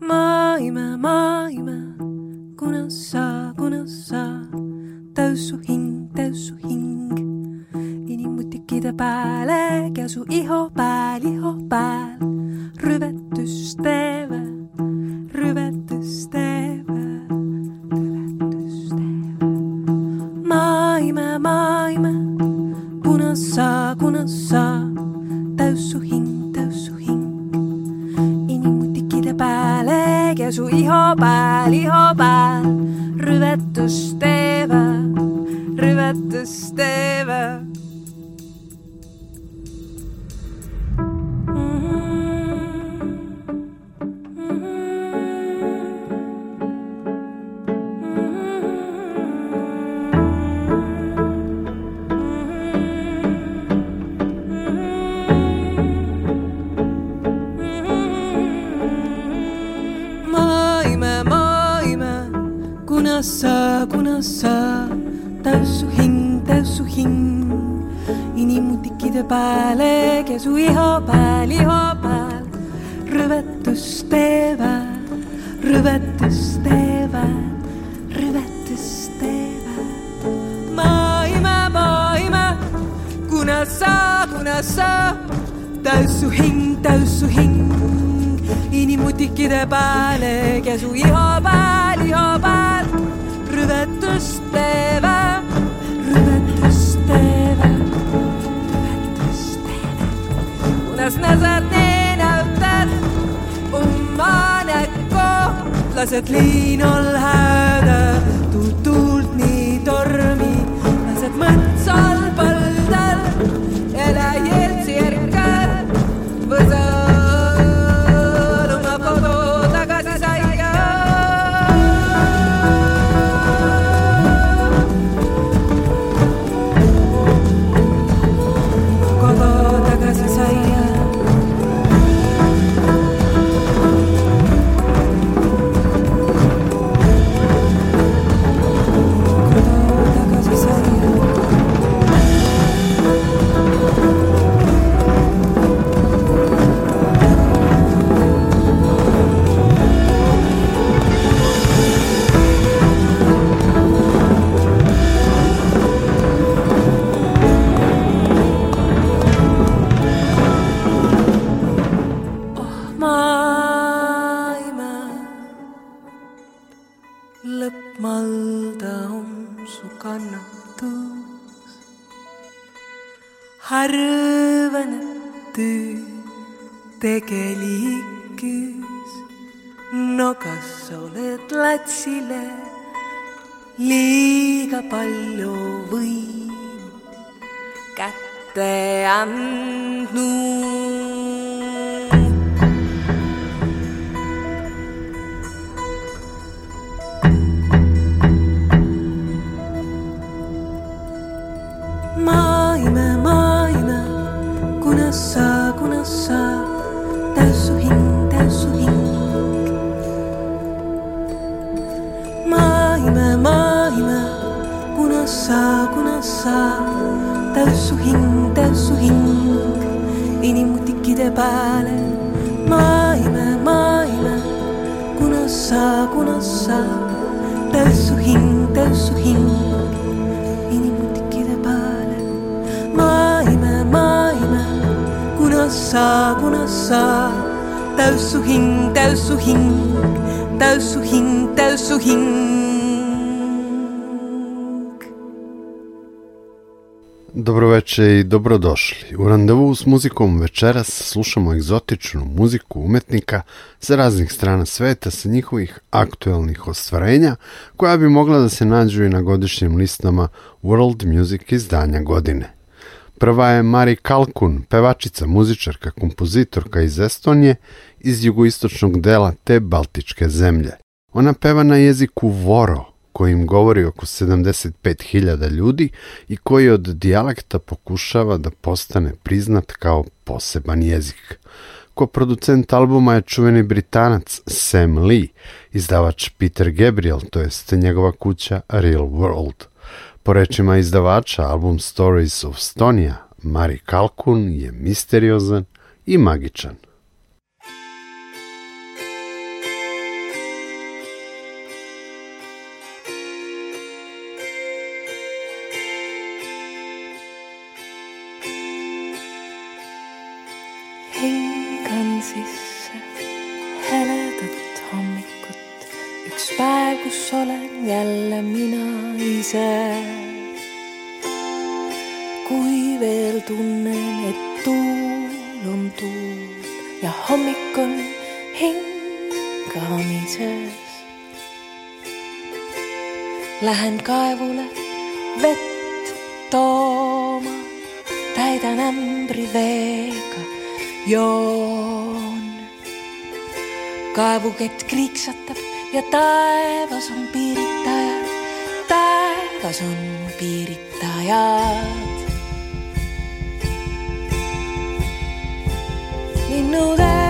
maailma, maailma, kuna sa, kuna sa, täys su hing, täys su hing. inimmutikide pääle, käsu iho pääl, iho pääl, rüvetust lased liinal hääda, tuult nii tormi, lased mõts all palli. esile liiga palju võim kätte anda. Kuna sa, kuna sa, täis su hing, täis su hing. inimmutikide pääle, maailma, maailma, kuna sa, kuna sa, täis su hing, täis su hing inimmutikide pääle. maailma, maailma, kuna sa, kuna sa, täis su hing, täis su hing, täis su hing, täis su hing. Dobroveče i dobrodošli. U randevu s muzikom večeras slušamo egzotičnu muziku umetnika sa raznih strana sveta sa njihovih aktuelnih ostvarenja koja bi mogla da se nađu i na godišnjim listama World Music izdanja godine. Prva je Mari Kalkun, pevačica, muzičarka, kompozitorka iz Estonije iz jugoistočnog dela te baltičke zemlje. Ona peva na jeziku Voro, kojim govori oko 75.000 ljudi i koji od dijalekta pokušava da postane priznat kao poseban jezik. Ko producent albuma je čuveni britanac Sam Lee, izdavač Peter Gabriel, to jest njegova kuća Real World. Po rečima izdavača, album Stories of Stonia, Mari Kalkun je misteriozan i magičan. jälle mina ise. kui veel tunnen, et tuul on tuul ja hommik on hingamises. Lähen kaevule vett tooma, täidan ämbri veega, joon. kaevukett kriiksatab ja taevas on piiritajad, taevas on piiritajad. linnud ääres.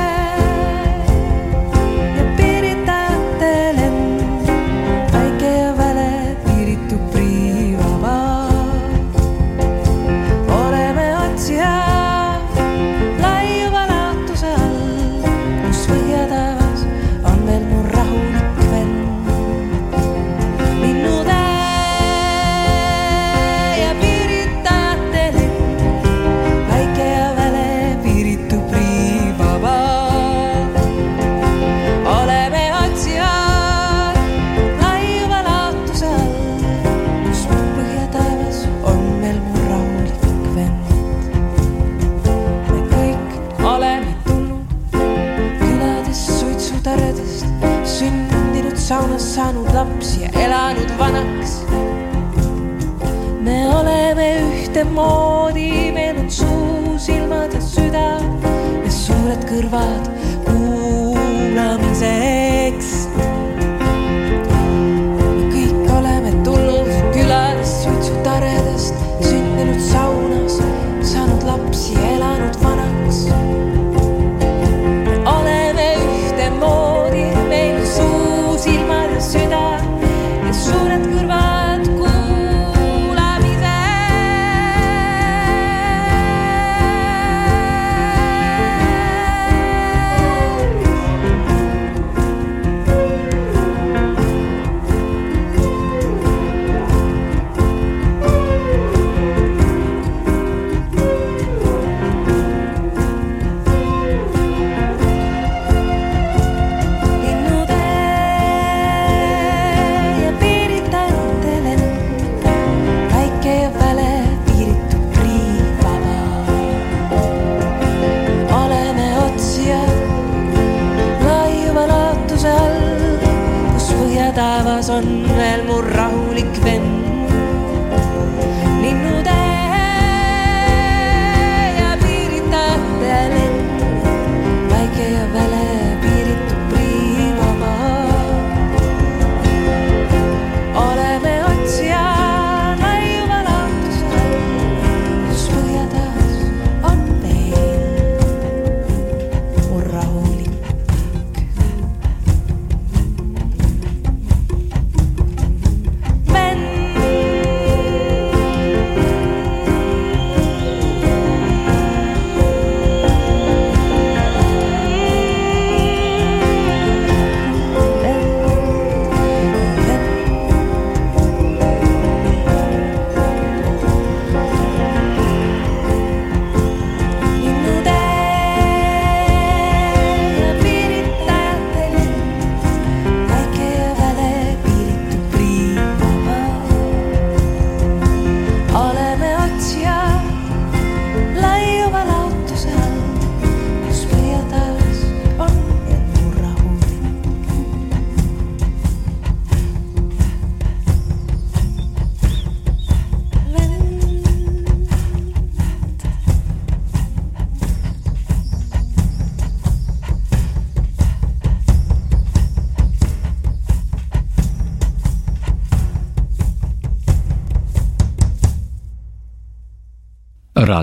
ühtemoodi, meil on suu, silmad ja süda ja suured kõrvad kuulamisel.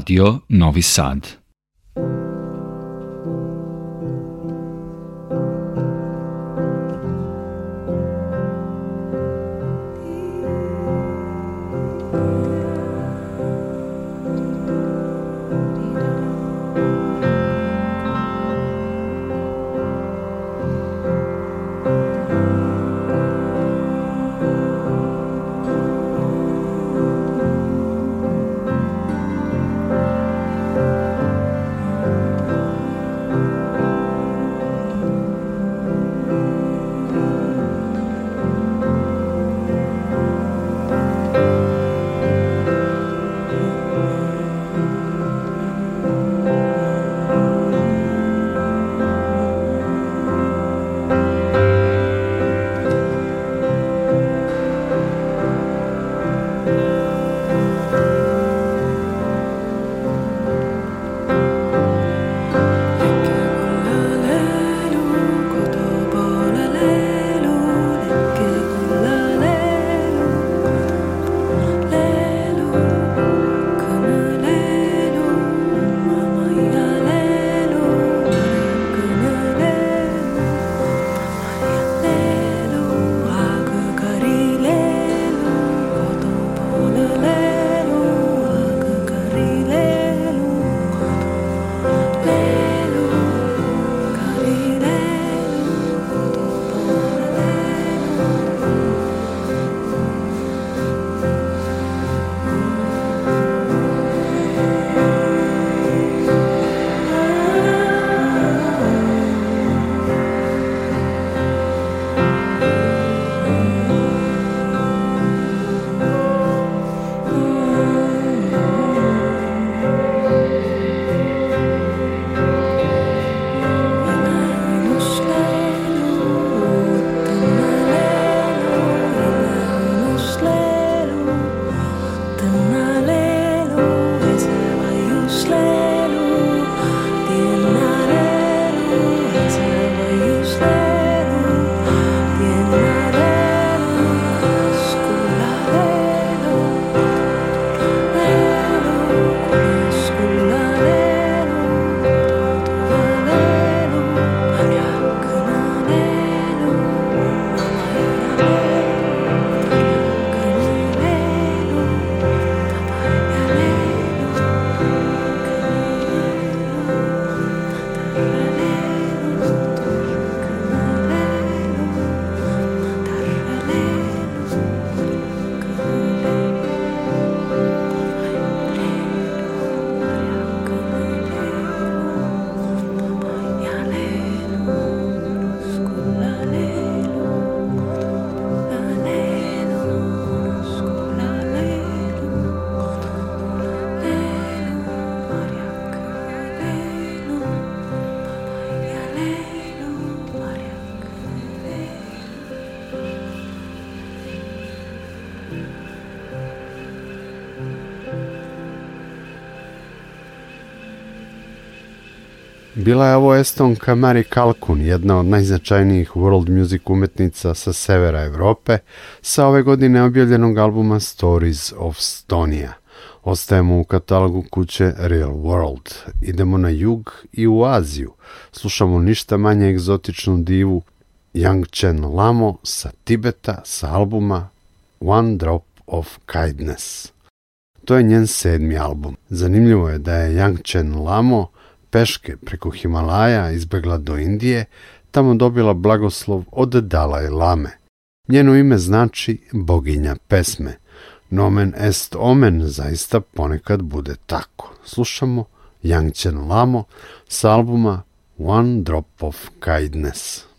Radio Novi Sad. Bila je ovo estonka Mari Kalkun, jedna od najznačajnijih world music umetnica sa severa Evrope, sa ove godine objavljenog albuma Stories of Stonia. Ostajemo u katalogu kuće Real World. Idemo na jug i u Aziju. Slušamo ništa manje egzotičnu divu Yang Chen Lamo sa Tibeta sa albuma One Drop of Kindness. To je njen sedmi album. Zanimljivo je da je Yang Chen Lamo peške preko Himalaja izbegla do Indije, tamo dobila blagoslov od Dalaj Lame. Njeno ime znači boginja pesme. Nomen est omen zaista ponekad bude tako. Slušamo Yang Chen Lamo s albuma One Drop of Kindness.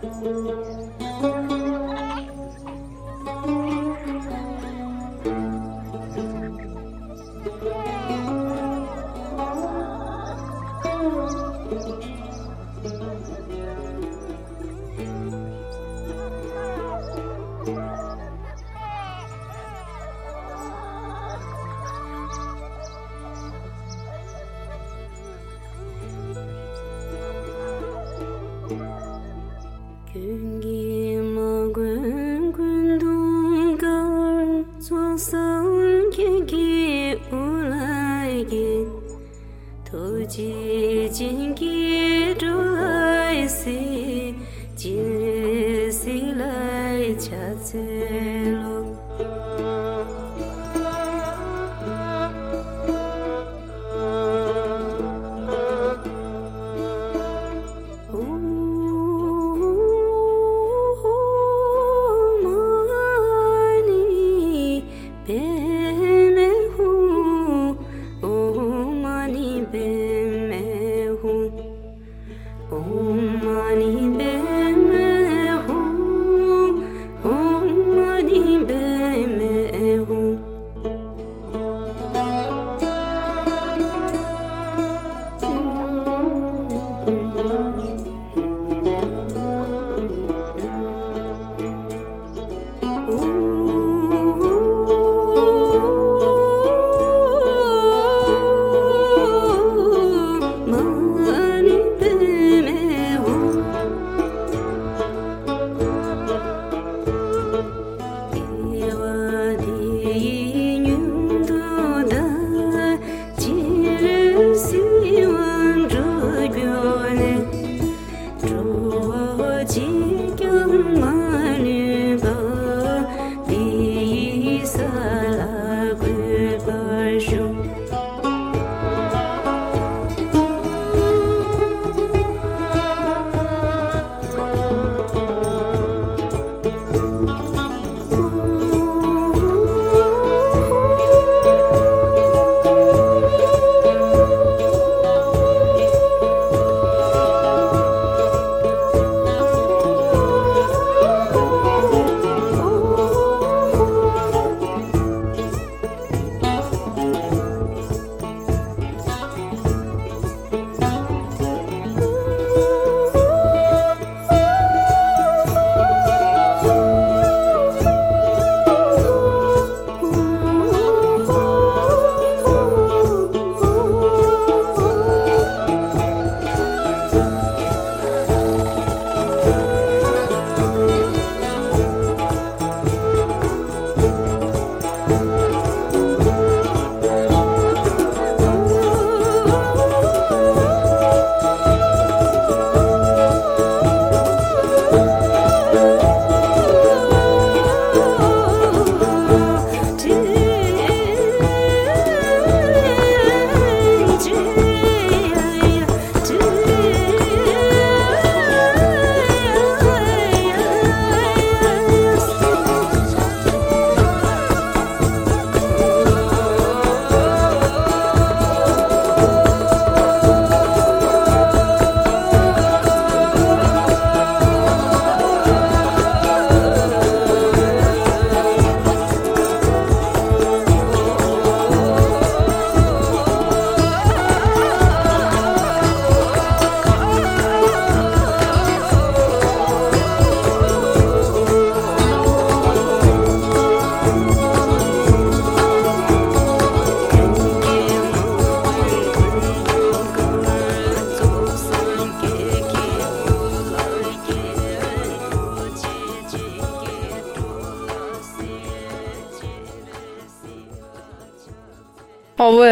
Ovo je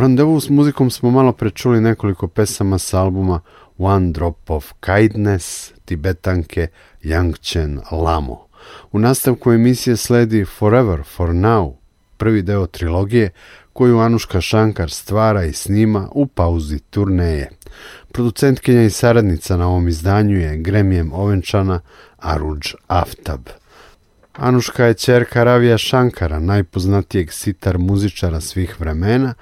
Randevu s muzikom smo malo prečuli nekoliko pesama s albuma One Drop of Kindness, Tibetanke, Yangchen, Lamo. U nastavku emisije sledi Forever for Now, prvi deo trilogije koju Anuška Šankar stvara i snima u pauzi turneje. Producentkinja i saradnica na ovom izdanju je Gremijem ovenčana Aruđ Aftab. Anuška je čerka Ravija Šankara, najpoznatijeg sitar muzičara svih vremena,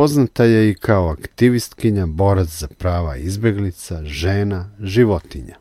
poznata je i kao aktivistkinja, borac za prava izbeglica, žena, životinja.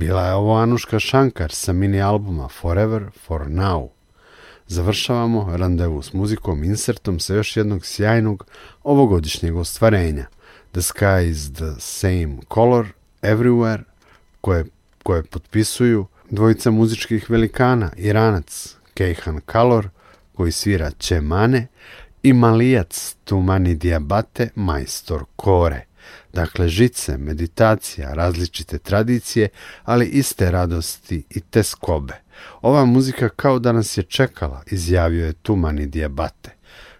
Bila je ovo Anuška Shankar sa mini albuma Forever for Now. Završavamo randevu s muzikom insertom sa još jednog sjajnog ovogodišnjeg ostvarenja. The sky is the same color everywhere koje, koje potpisuju dvojica muzičkih velikana, Iranac Keihan Kalor koji svira Čemane i Malijac Tumani Diabate majstor Kore. Dakle, žice, meditacija, različite tradicije, ali iste radosti i te skobe. Ova muzika kao da nas je čekala, izjavio je Tumani Diabate.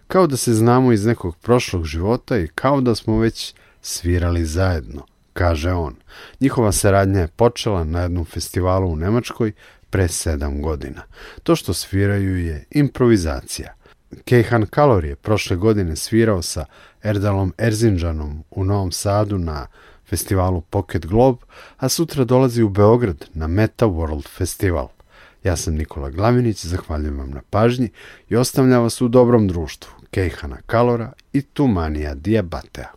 Kao da se znamo iz nekog prošlog života i kao da smo već svirali zajedno, kaže on. Njihova saradnja je počela na jednom festivalu u Nemačkoj pre sedam godina. To što sviraju je improvizacija. Kejhan Kalor je prošle godine svirao sa Erdalom Erzinđanom u Novom Sadu na festivalu Pocket Globe, a sutra dolazi u Beograd na Meta World Festival. Ja sam Nikola Glavinić, zahvaljujem vam na pažnji i ostavljam vas u dobrom društvu Kejhana Kalora i Tumanija Diabatea.